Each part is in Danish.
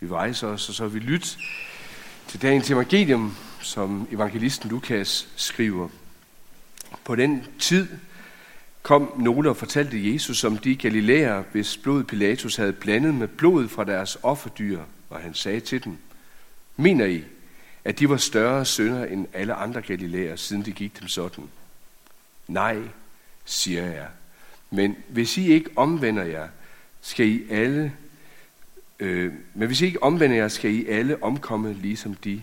Vi vil rejse os, og så vil vi lytte til dagens evangelium, som evangelisten Lukas skriver. På den tid kom nogle og fortalte Jesus om de galilæer, hvis blod Pilatus havde blandet med blod fra deres offerdyr, og han sagde til dem, Mener I, at de var større sønder end alle andre galilæer, siden det gik dem sådan? Nej, siger jeg. Men hvis I ikke omvender jer, skal I alle øh, men hvis I ikke omvender jer, skal I alle omkomme ligesom de.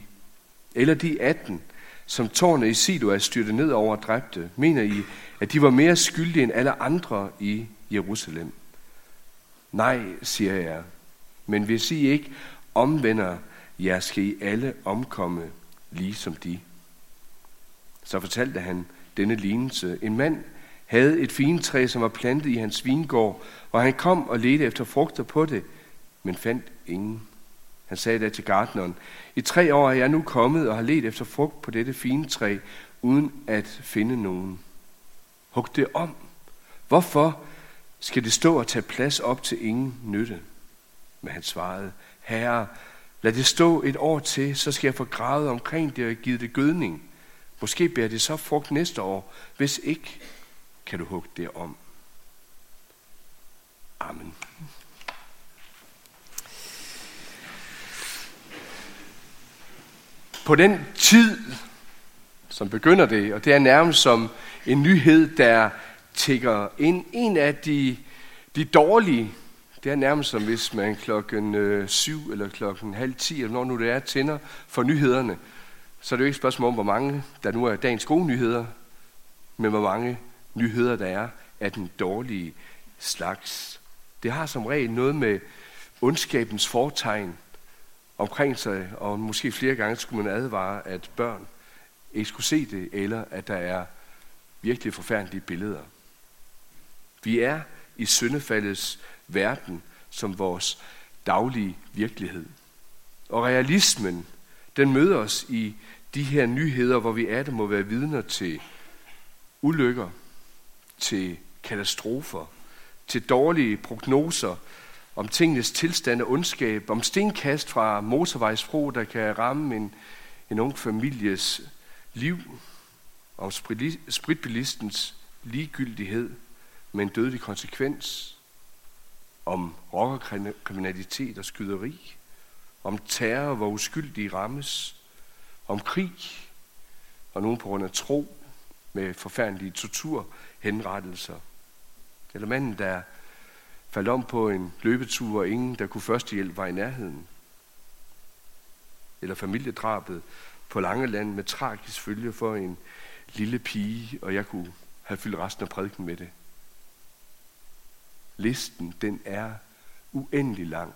Eller de 18, som tårne i Sido er styrtet ned over og dræbte, mener I, at de var mere skyldige end alle andre i Jerusalem? Nej, siger jeg. Men hvis I ikke omvender jer, skal I alle omkomme ligesom de. Så fortalte han denne lignelse. En mand havde et fint træ, som var plantet i hans vingård, og han kom og ledte efter frugter på det, men fandt ingen. Han sagde da til gartneren, i tre år er jeg nu kommet og har let efter frugt på dette fine træ, uden at finde nogen. Hug det om. Hvorfor skal det stå og tage plads op til ingen nytte? Men han svarede, Herre, lad det stå et år til, så skal jeg få gravet omkring det og give det gødning. Måske bærer det så frugt næste år. Hvis ikke, kan du hugge det om. Amen. På den tid, som begynder det, og det er nærmest som en nyhed, der tigger ind. En af de, de dårlige, det er nærmest som hvis man klokken øh, syv eller klokken halv ti, eller når nu det er, tænder for nyhederne. Så er det jo ikke et spørgsmål om, hvor mange der nu er dagens gode nyheder, men hvor mange nyheder der er af den dårlige slags. Det har som regel noget med ondskabens fortegn omkring sig, og måske flere gange skulle man advare, at børn ikke skulle se det, eller at der er virkelig forfærdelige billeder. Vi er i syndefaldets verden som vores daglige virkelighed. Og realismen, den møder os i de her nyheder, hvor vi er det må være vidner til ulykker, til katastrofer, til dårlige prognoser, om tingenes tilstand og ondskab, om stenkast fra motorvejsfro, der kan ramme en, en ung families liv, om spritbilistens ligegyldighed med en dødelig konsekvens, om rockerkriminalitet og skyderi, om terror, hvor uskyldige rammes, om krig, og nogen på grund af tro med forfærdelige torturhenrettelser. Eller manden, der faldt om på en løbetur, og ingen, der kunne førstehjælp, var i nærheden. Eller familiedrabet på Langeland med tragisk følge for en lille pige, og jeg kunne have fyldt resten af prædiken med det. Listen, den er uendelig lang.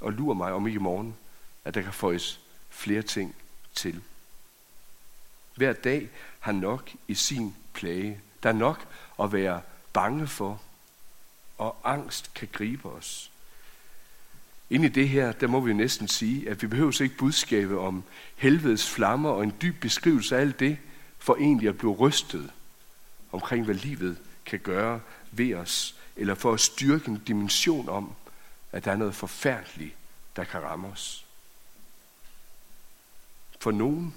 Og lurer mig om ikke i morgen, at der kan føjes flere ting til. Hver dag har nok i sin plage. Der er nok at være bange for, og angst kan gribe os. Ind i det her, der må vi næsten sige, at vi behøver ikke budskabe om helvedes flammer og en dyb beskrivelse af alt det, for egentlig at blive rystet omkring, hvad livet kan gøre ved os, eller for at styrke en dimension om, at der er noget forfærdeligt, der kan ramme os. For nogen,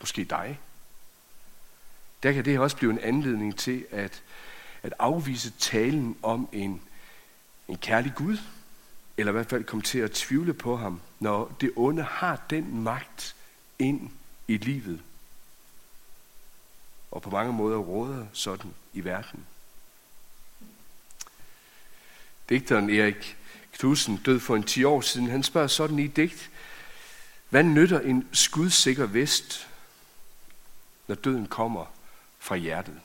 måske dig, der kan det også blive en anledning til at at afvise talen om en, en kærlig Gud, eller i hvert fald komme til at tvivle på ham, når det onde har den magt ind i livet, og på mange måder råder sådan i verden. Digteren Erik Knudsen død for en 10 år siden. Han spørger sådan i digt, hvad nytter en skudsikker vest, når døden kommer fra hjertet?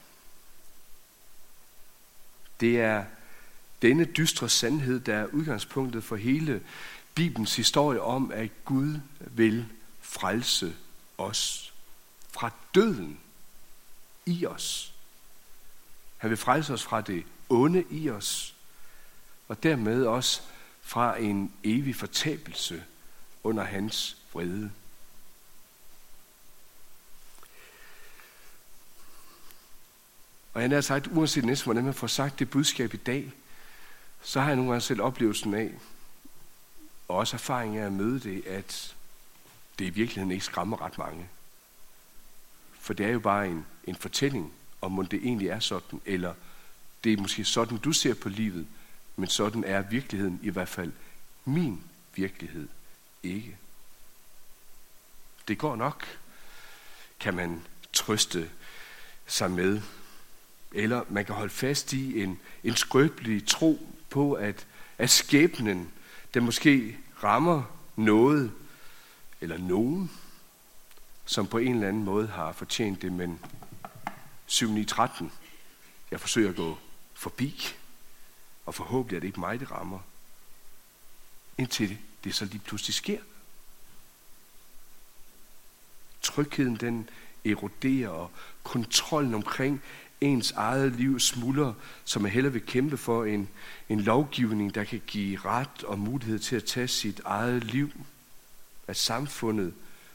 Det er denne dystre sandhed, der er udgangspunktet for hele Bibelens historie om, at Gud vil frelse os fra døden i os. Han vil frelse os fra det onde i os, og dermed også fra en evig fortabelse under hans vrede. Og jeg har sagt, uanset næsten hvordan man får sagt det budskab i dag, så har jeg nogle gange selv oplevelsen af, og også erfaring af at møde det, at det i virkeligheden ikke skræmmer ret mange. For det er jo bare en, en fortælling, om det egentlig er sådan, eller det er måske sådan, du ser på livet, men sådan er virkeligheden i hvert fald min virkelighed ikke. Det går nok, kan man trøste sig med. Eller man kan holde fast i en, en skrøbelig tro på, at, at skæbnen, den måske rammer noget, eller nogen, som på en eller anden måde har fortjent det, men 7-9-13, jeg forsøger at gå forbi, og forhåbentlig er det ikke mig, det rammer, indtil det, det så lige pludselig sker. Trygheden, den eroderer, og kontrollen omkring ens eget liv smuldrer, så man hellere vil kæmpe for en, en lovgivning, der kan give ret og mulighed til at tage sit eget liv. At samfundet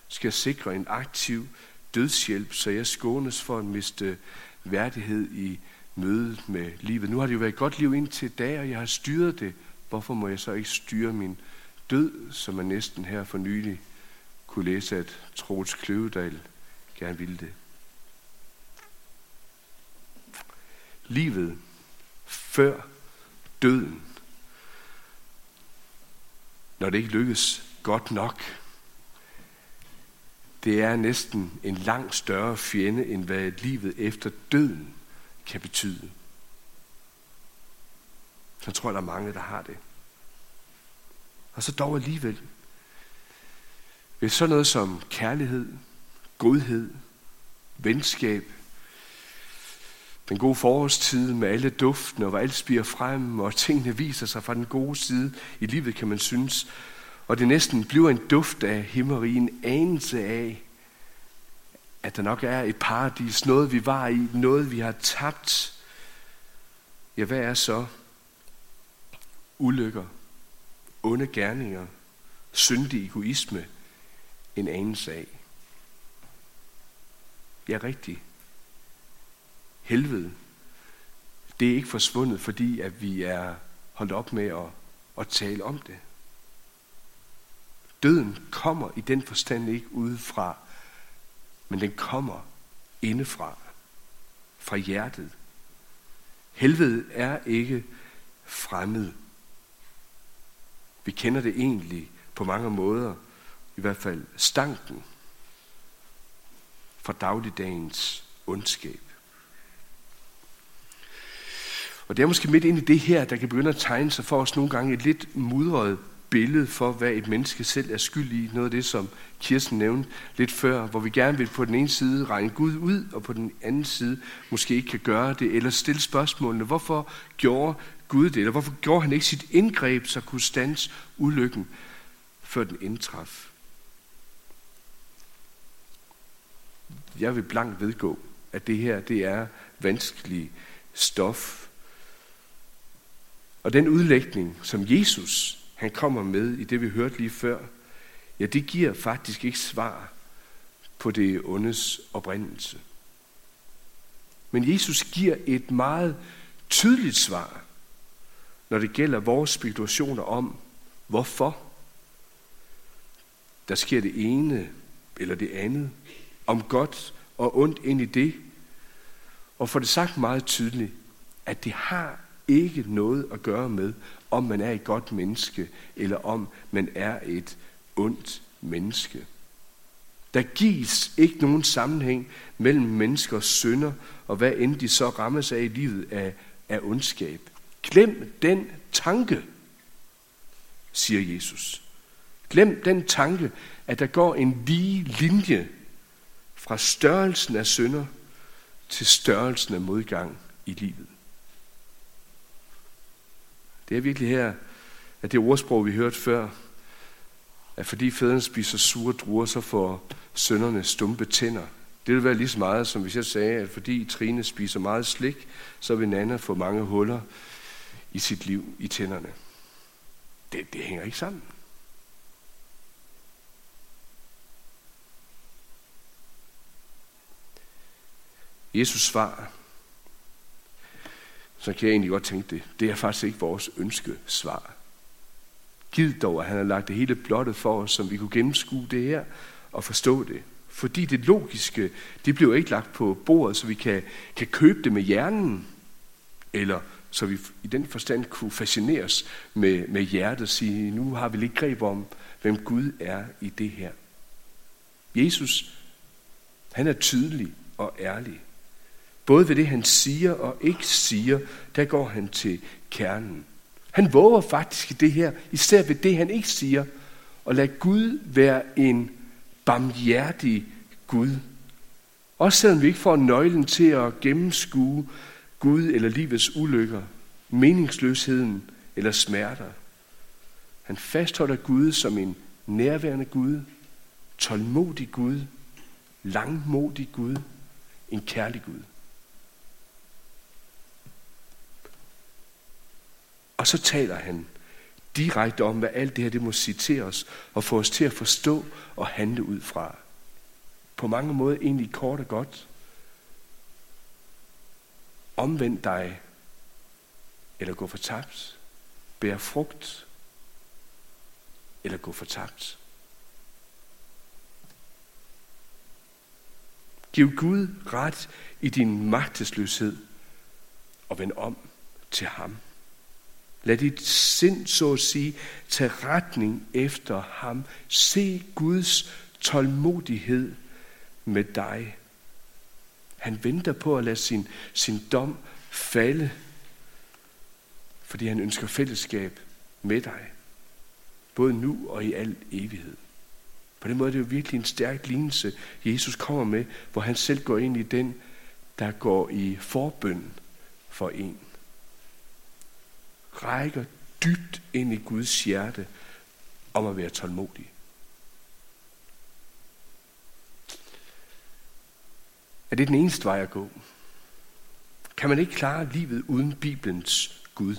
skal sikre en aktiv dødshjælp, så jeg skånes for at miste værdighed i mødet med livet. Nu har det jo været et godt liv indtil dag, og jeg har styret det. Hvorfor må jeg så ikke styre min død, som man næsten her for nylig kunne læse, at Troels Kløvedal gerne ville det. Livet før døden. Når det ikke lykkes godt nok, det er næsten en langt større fjende, end hvad livet efter døden kan betyde. Så tror jeg, der er mange, der har det. Og så dog alligevel. Hvis så noget som kærlighed, godhed, venskab, den gode forårstid med alle duftene, hvor alt spiger frem, og tingene viser sig fra den gode side i livet, kan man synes. Og det næsten bliver en duft af himmeri, en anelse af, at der nok er et paradis, noget vi var i, noget vi har tabt. Ja, hvad er så ulykker, onde gerninger, syndig egoisme, en anelse af? Ja, rigtigt. Helvede, det er ikke forsvundet, fordi at vi er holdt op med at, at tale om det. Døden kommer i den forstand ikke udefra, men den kommer indefra, fra hjertet. Helvede er ikke fremmed. Vi kender det egentlig på mange måder, i hvert fald stanken fra dagligdagens ondskab. Og det er måske midt ind i det her, der kan begynde at tegne sig for os nogle gange et lidt mudret billede for, hvad et menneske selv er skyld i. Noget af det, som Kirsten nævnte lidt før, hvor vi gerne vil på den ene side regne Gud ud, og på den anden side måske ikke kan gøre det, eller stille spørgsmålene, hvorfor gjorde Gud det, eller hvorfor gjorde han ikke sit indgreb, så kunne stands ulykken, før den indtraf. Jeg vil blankt vedgå, at det her, det er vanskelig stof. Og den udlægning, som Jesus han kommer med i det, vi hørte lige før, ja, det giver faktisk ikke svar på det ondes oprindelse. Men Jesus giver et meget tydeligt svar, når det gælder vores spekulationer om, hvorfor der sker det ene eller det andet, om godt og ondt ind i det, og får det sagt meget tydeligt, at det har ikke noget at gøre med, om man er et godt menneske, eller om man er et ondt menneske. Der gives ikke nogen sammenhæng mellem menneskers synder, og hvad end de så rammes af i livet af, af ondskab. Glem den tanke, siger Jesus. Glem den tanke, at der går en lige linje fra størrelsen af synder til størrelsen af modgang i livet. Det er virkelig her, at det ordsprog, vi hørte før, at fordi fædrene spiser sure druer, så får sønderne stumpe tænder. Det vil være lige så meget, som hvis jeg sagde, at fordi Trine spiser meget slik, så vil Nana få mange huller i sit liv i tænderne. Det, det hænger ikke sammen. Jesus svar så kan jeg egentlig godt tænke det. Det er faktisk ikke vores ønskesvar. Gid dog, at han har lagt det hele blottet for os, som vi kunne gennemskue det her og forstå det. Fordi det logiske, det bliver ikke lagt på bordet, så vi kan, kan købe det med hjernen, eller så vi i den forstand kunne fascineres med, med hjertet og sige, nu har vi lidt greb om, hvem Gud er i det her. Jesus, han er tydelig og ærlig. Både ved det, han siger og ikke siger, der går han til kernen. Han våger faktisk det her, især ved det, han ikke siger, og lad Gud være en barmhjertig Gud. Også selvom vi ikke får nøglen til at gennemskue Gud eller livets ulykker, meningsløsheden eller smerter. Han fastholder Gud som en nærværende Gud, tålmodig Gud, langmodig Gud, en kærlig Gud. Og så taler han direkte om, hvad alt det her det må sige til os, og få os til at forstå og handle ud fra. På mange måder egentlig kort og godt. Omvend dig, eller gå fortabt. Bær frugt, eller gå fortabt. Giv Gud ret i din magtesløshed, og vend om til ham. Lad dit sind, så at sige, tage retning efter ham. Se Guds tålmodighed med dig. Han venter på at lade sin, sin dom falde, fordi han ønsker fællesskab med dig. Både nu og i al evighed. På den måde er det jo virkelig en stærk lignelse, Jesus kommer med, hvor han selv går ind i den, der går i forbøn for en rækker dybt ind i Guds hjerte om at være tålmodig. Er det den eneste vej at gå? Kan man ikke klare livet uden Bibelens Gud?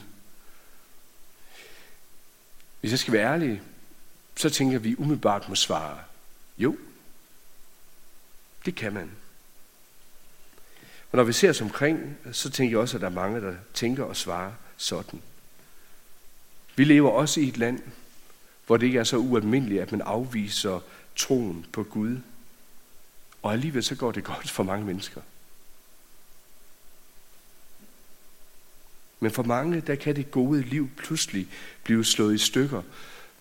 Hvis jeg skal være ærlig, så tænker vi umiddelbart må svare, jo, det kan man. Og når vi ser os omkring, så tænker jeg også, at der er mange, der tænker og svarer sådan. Vi lever også i et land, hvor det ikke er så ualmindeligt, at man afviser troen på Gud. Og alligevel så går det godt for mange mennesker. Men for mange, der kan det gode liv pludselig blive slået i stykker,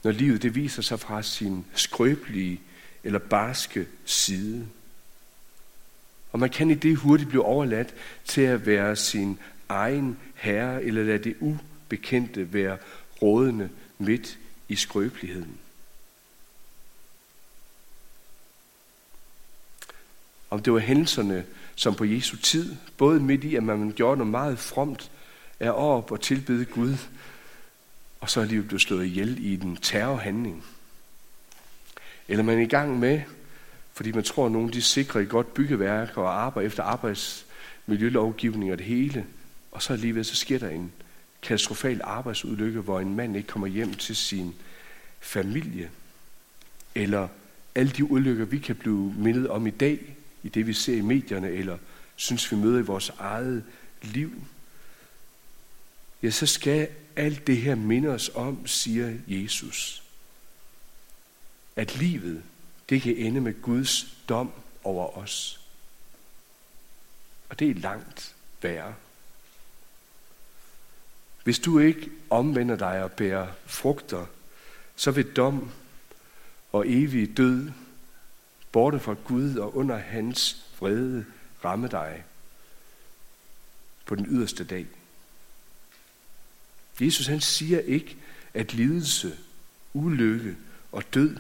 når livet det viser sig fra sin skrøbelige eller barske side. Og man kan i det hurtigt blive overladt til at være sin egen herre, eller lade det ubekendte være rådende midt i skrøbeligheden. Om det var hændelserne, som på Jesu tid, både midt i, at man gjorde noget meget fromt, er op og tilbede Gud, og så er livet blevet slået ihjel i den terrorhandling. Eller man er i gang med, fordi man tror, at nogen de sikrer et godt byggeværk og arbejder efter arbejdsmiljølovgivning og det hele, og så alligevel så sker der en katastrofal arbejdsulykke, hvor en mand ikke kommer hjem til sin familie, eller alle de ulykker, vi kan blive mindet om i dag, i det vi ser i medierne, eller synes vi møder i vores eget liv, ja, så skal alt det her minde os om, siger Jesus, at livet, det kan ende med Guds dom over os. Og det er langt værre. Hvis du ikke omvender dig og bærer frugter, så vil dom og evig død borte fra Gud og under hans vrede ramme dig på den yderste dag. Jesus han siger ikke, at lidelse, ulykke og død,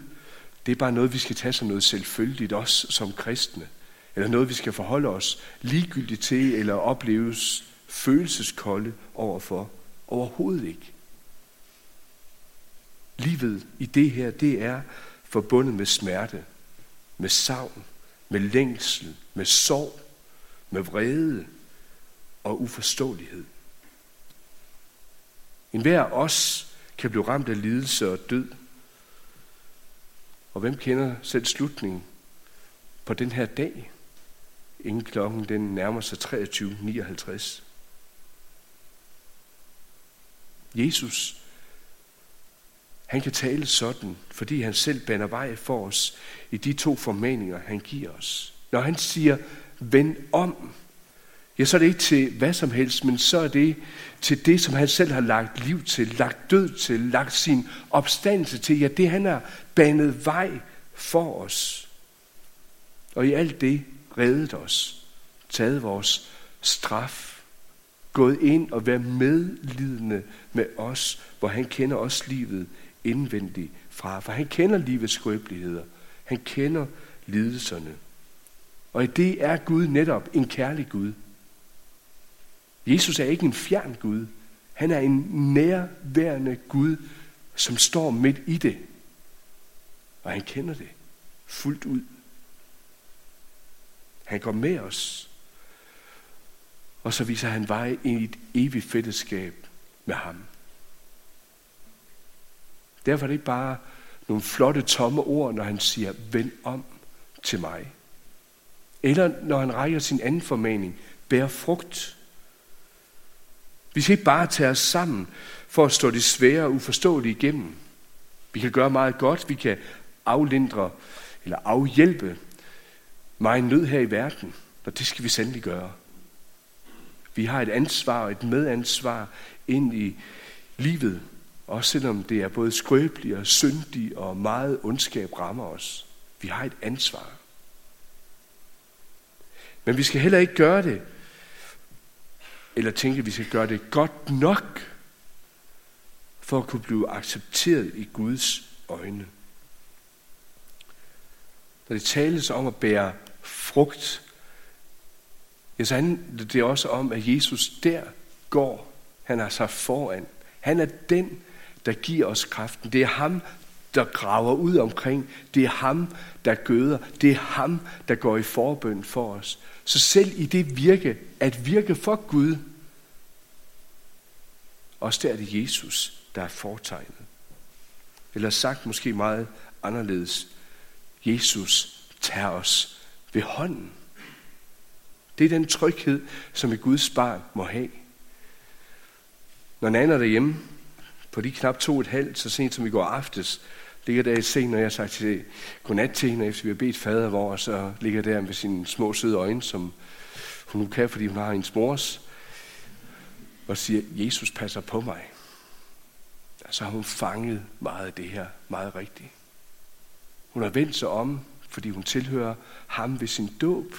det er bare noget, vi skal tage som noget selvfølgeligt, også som kristne. Eller noget, vi skal forholde os ligegyldigt til, eller opleves følelseskolde overfor. Overhovedet ikke. Livet i det her, det er forbundet med smerte, med savn, med længsel, med sorg, med vrede og uforståelighed. En hver af os kan blive ramt af lidelse og død. Og hvem kender selv slutningen på den her dag, inden klokken den nærmer sig 23.59? Jesus, han kan tale sådan, fordi han selv baner vej for os i de to formaninger, han giver os. Når han siger, vend om, ja, så er det ikke til hvad som helst, men så er det til det, som han selv har lagt liv til, lagt død til, lagt sin opstandelse til. Ja, det han har banet vej for os. Og i alt det reddet os, taget vores straf, gået ind og været medlidende med os, hvor han kender os livet indvendigt fra. For han kender livets skrøbeligheder. Han kender lidelserne. Og i det er Gud netop en kærlig Gud. Jesus er ikke en fjern Gud. Han er en nærværende Gud, som står midt i det. Og han kender det fuldt ud. Han går med os. Og så viser han vej ind i et evigt fællesskab med ham. Derfor er det ikke bare nogle flotte tomme ord, når han siger, vend om til mig. Eller når han rækker sin anden formaning, bær frugt. Vi skal ikke bare tage os sammen for at stå det svære og uforståelige igennem. Vi kan gøre meget godt, vi kan aflindre eller afhjælpe meget nød her i verden, og det skal vi sandelig gøre. Vi har et ansvar og et medansvar ind i livet, også selvom det er både skrøbeligt og syndigt og meget ondskab rammer os. Vi har et ansvar. Men vi skal heller ikke gøre det, eller tænke, at vi skal gøre det godt nok, for at kunne blive accepteret i Guds øjne. Når det tales om at bære frugt, ja, så handler det også om, at Jesus der går. Han er sig foran. Han er den, der giver os kraften. Det er ham, der graver ud omkring. Det er ham, der gøder. Det er ham, der går i forbøn for os. Så selv i det virke, at virke for Gud, også der er det Jesus, der er fortegnet. Eller sagt måske meget anderledes. Jesus tager os ved hånden. Det er den tryghed, som et Guds barn må have. Når Nana er derhjemme, på de knap to og et halvt, så sent som i går aftes, ligger der i seng, når jeg har sagt til godnat til hende, efter vi har bedt fader vor, så ligger der med sine små søde øjne, som hun nu kan, fordi hun har en mors, og siger, Jesus passer på mig. Så har hun fanget meget af det her, meget rigtigt. Hun har vendt sig om, fordi hun tilhører ham ved sin dåb.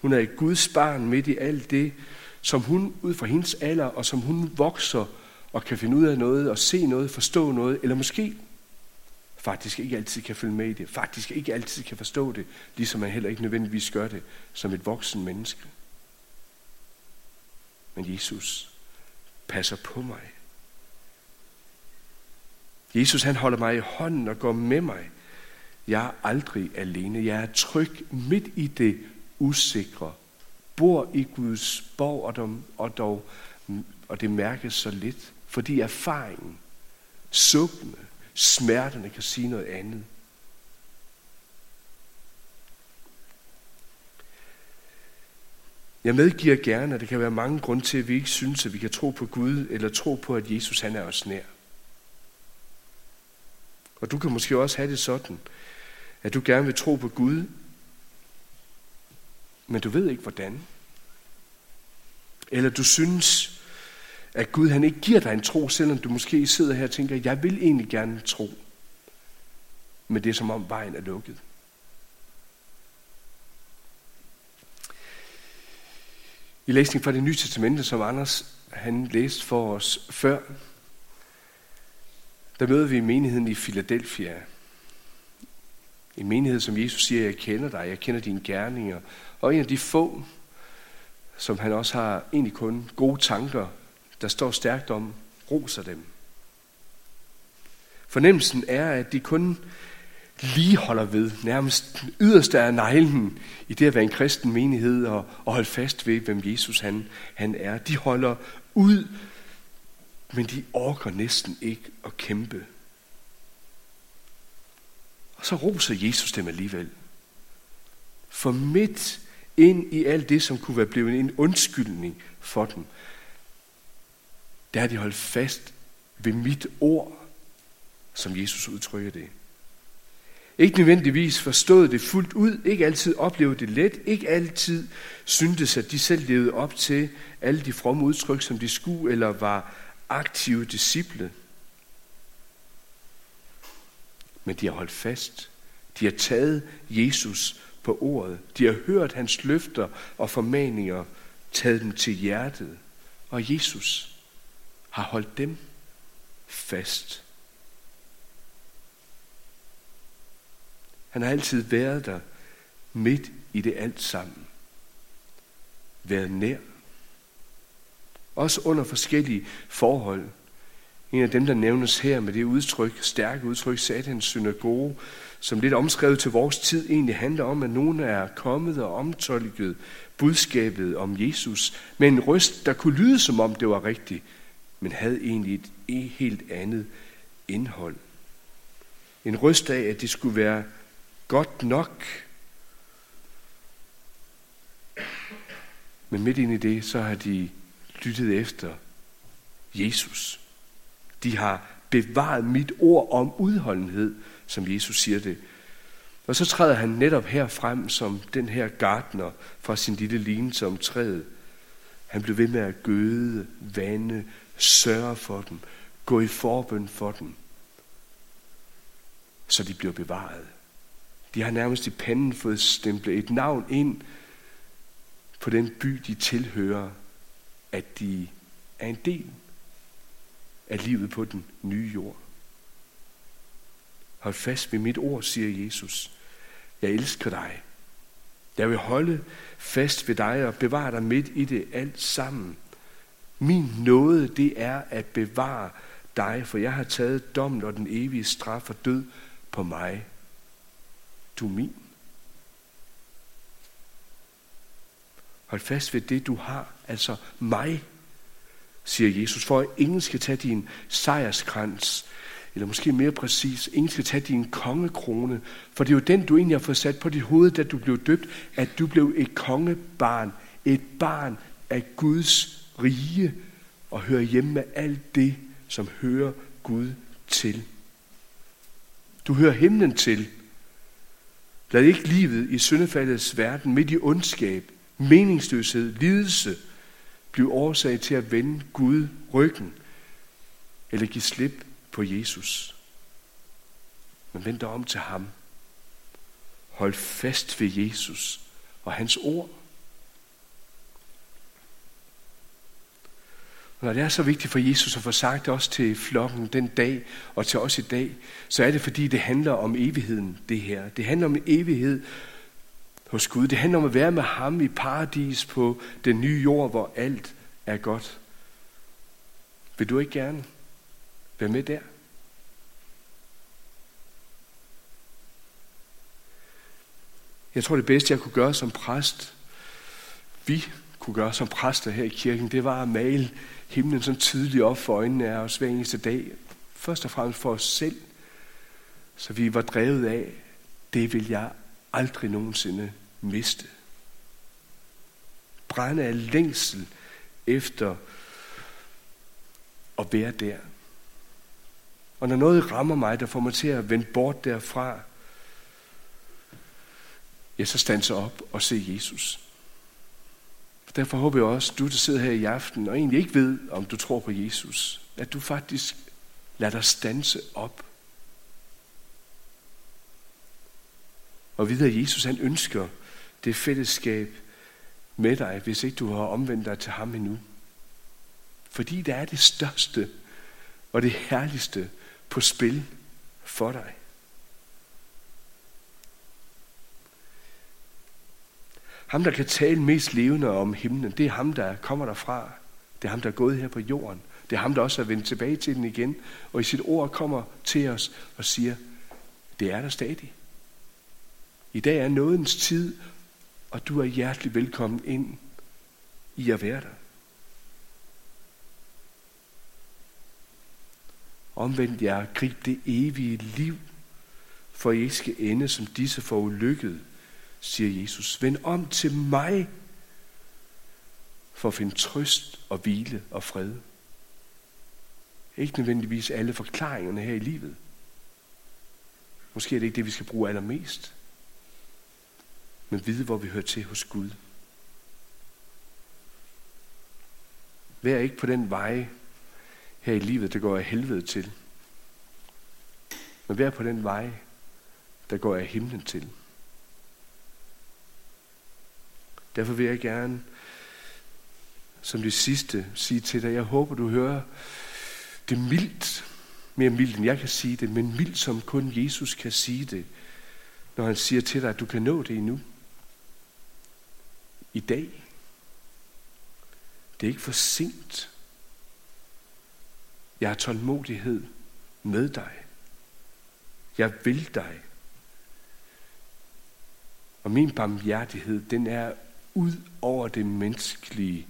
Hun er et Guds barn midt i alt det, som hun ud fra hendes alder, og som hun vokser og kan finde ud af noget, og se noget, forstå noget, eller måske faktisk ikke altid kan følge med i det, faktisk ikke altid kan forstå det, ligesom man heller ikke nødvendigvis gør det som et voksen menneske. Men Jesus passer på mig. Jesus han holder mig i hånden og går med mig. Jeg er aldrig alene. Jeg er tryg midt i det usikre. Bor i Guds borg, og, dog, og, dog, og det mærkes så lidt. Fordi erfaringen, sukkene, smerterne kan sige noget andet. Jeg medgiver gerne, at der kan være mange grunde til, at vi ikke synes, at vi kan tro på Gud, eller tro på, at Jesus han er os nær. Og du kan måske også have det sådan, at du gerne vil tro på Gud, men du ved ikke hvordan. Eller du synes, at Gud han ikke giver dig en tro, selvom du måske sidder her og tænker, jeg vil egentlig gerne tro. Men det er som om vejen er lukket. I læsningen fra det nye testamente, som Anders han læste for os før, der møder vi menigheden i Philadelphia. En menighed, som Jesus siger, jeg kender dig, jeg kender dine gerninger. Og en af de få, som han også har egentlig kun gode tanker, der står stærkt om, roser dem. Fornemmelsen er, at de kun lige holder ved, nærmest yderst af neglen i det at være en kristen menighed og, og holde fast ved, hvem Jesus han, han er. De holder ud, men de orker næsten ikke at kæmpe. Og så roser Jesus dem alligevel. For midt ind i alt det, som kunne være blevet en undskyldning for dem, der har de holdt fast ved mit ord, som Jesus udtrykker det. Ikke nødvendigvis forstået det fuldt ud, ikke altid oplevet det let, ikke altid syntes, at de selv levede op til alle de fromme udtryk, som de skulle, eller var aktive disciple. Men de har holdt fast. De har taget Jesus på ordet. De har hørt hans løfter og formaninger, taget dem til hjertet. Og Jesus har holdt dem fast. Han har altid været der midt i det alt sammen. Været nær. Også under forskellige forhold. En af dem, der nævnes her med det udtryk, stærke udtryk, satans synagoge, som lidt omskrevet til vores tid egentlig handler om, at nogen er kommet og omtolket budskabet om Jesus med en røst, der kunne lyde som om det var rigtigt, men havde egentlig et helt andet indhold. En røst af, at det skulle være godt nok. Men midt ind i det, så har de lyttet efter Jesus. De har bevaret mit ord om udholdenhed, som Jesus siger det. Og så træder han netop her frem som den her gartner fra sin lille line som træet. Han blev ved med at gøde, vande, sørge for dem, gå i forbøn for dem, så de bliver bevaret. De har nærmest i panden fået stemplet et navn ind på den by, de tilhører, at de er en del af livet på den nye jord. Hold fast ved mit ord, siger Jesus. Jeg elsker dig. Jeg vil holde fast ved dig og bevare dig midt i det alt sammen. Min nåde, det er at bevare dig, for jeg har taget dommen og den evige straf og død på mig du er min. Hold fast ved det, du har, altså mig, siger Jesus, for at ingen skal tage din sejrskrans, eller måske mere præcis, ingen skal tage din kongekrone, for det er jo den, du egentlig har fået sat på dit hoved, da du blev døbt, at du blev et kongebarn, et barn af Guds rige, og hører hjemme med alt det, som hører Gud til. Du hører himlen til, Lad ikke livet i syndefaldets verden midt i ondskab, meningsløshed, lidelse blive årsag til at vende Gud ryggen eller give slip på Jesus. Men vend dig om til ham. Hold fast ved Jesus og hans ord. Og når det er så vigtigt for Jesus at få sagt det også til flokken den dag og til os i dag, så er det fordi det handler om evigheden, det her. Det handler om evighed hos Gud. Det handler om at være med ham i paradis på den nye jord, hvor alt er godt. Vil du ikke gerne være med der? Jeg tror det bedste jeg kunne gøre som præst, vi kunne gøre som præster her i kirken, det var at male himlen så tydeligt op for øjnene af os hver eneste dag. Først og fremmest for os selv, så vi var drevet af, det vil jeg aldrig nogensinde miste. Brænde af længsel efter at være der. Og når noget rammer mig, der får mig til at vende bort derfra, ja, så standser op og se Jesus. Derfor håber jeg også, at du, der sidder her i aften, og egentlig ikke ved, om du tror på Jesus, at du faktisk lader dig stanse op. Og vide, at Jesus han ønsker det fællesskab med dig, hvis ikke du har omvendt dig til ham endnu. Fordi det er det største og det herligste på spil for dig. Ham, der kan tale mest levende om himlen, det er ham, der kommer derfra. Det er ham, der er gået her på jorden. Det er ham, der også er vendt tilbage til den igen. Og i sit ord kommer til os og siger, det er der stadig. I dag er nådens tid, og du er hjertelig velkommen ind i at være der. Omvendt jer, grib det evige liv, for I ikke skal ende som disse for ulykket, siger Jesus. Vend om til mig for at finde trøst og hvile og fred. Ikke nødvendigvis alle forklaringerne her i livet. Måske er det ikke det, vi skal bruge allermest. Men vide, hvor vi hører til hos Gud. Vær ikke på den vej her i livet, der går af helvede til. Men vær på den vej, der går af himlen til. Derfor vil jeg gerne som det sidste sige til dig, jeg håber, du hører det mildt, mere mildt end jeg kan sige det, men mildt som kun Jesus kan sige det, når han siger til dig, at du kan nå det endnu. I dag. Det er ikke for sent. Jeg har tålmodighed med dig. Jeg vil dig. Og min barmhjertighed, den er ud over det menneskelige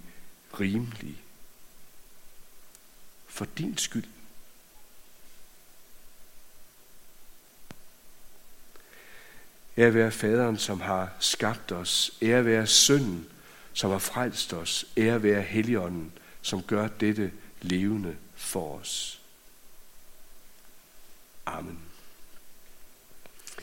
rimelige. For din skyld. Ære være faderen, som har skabt os. Ære være sønnen, som har frelst os. Ære være helligånden, som gør dette levende for os. Amen.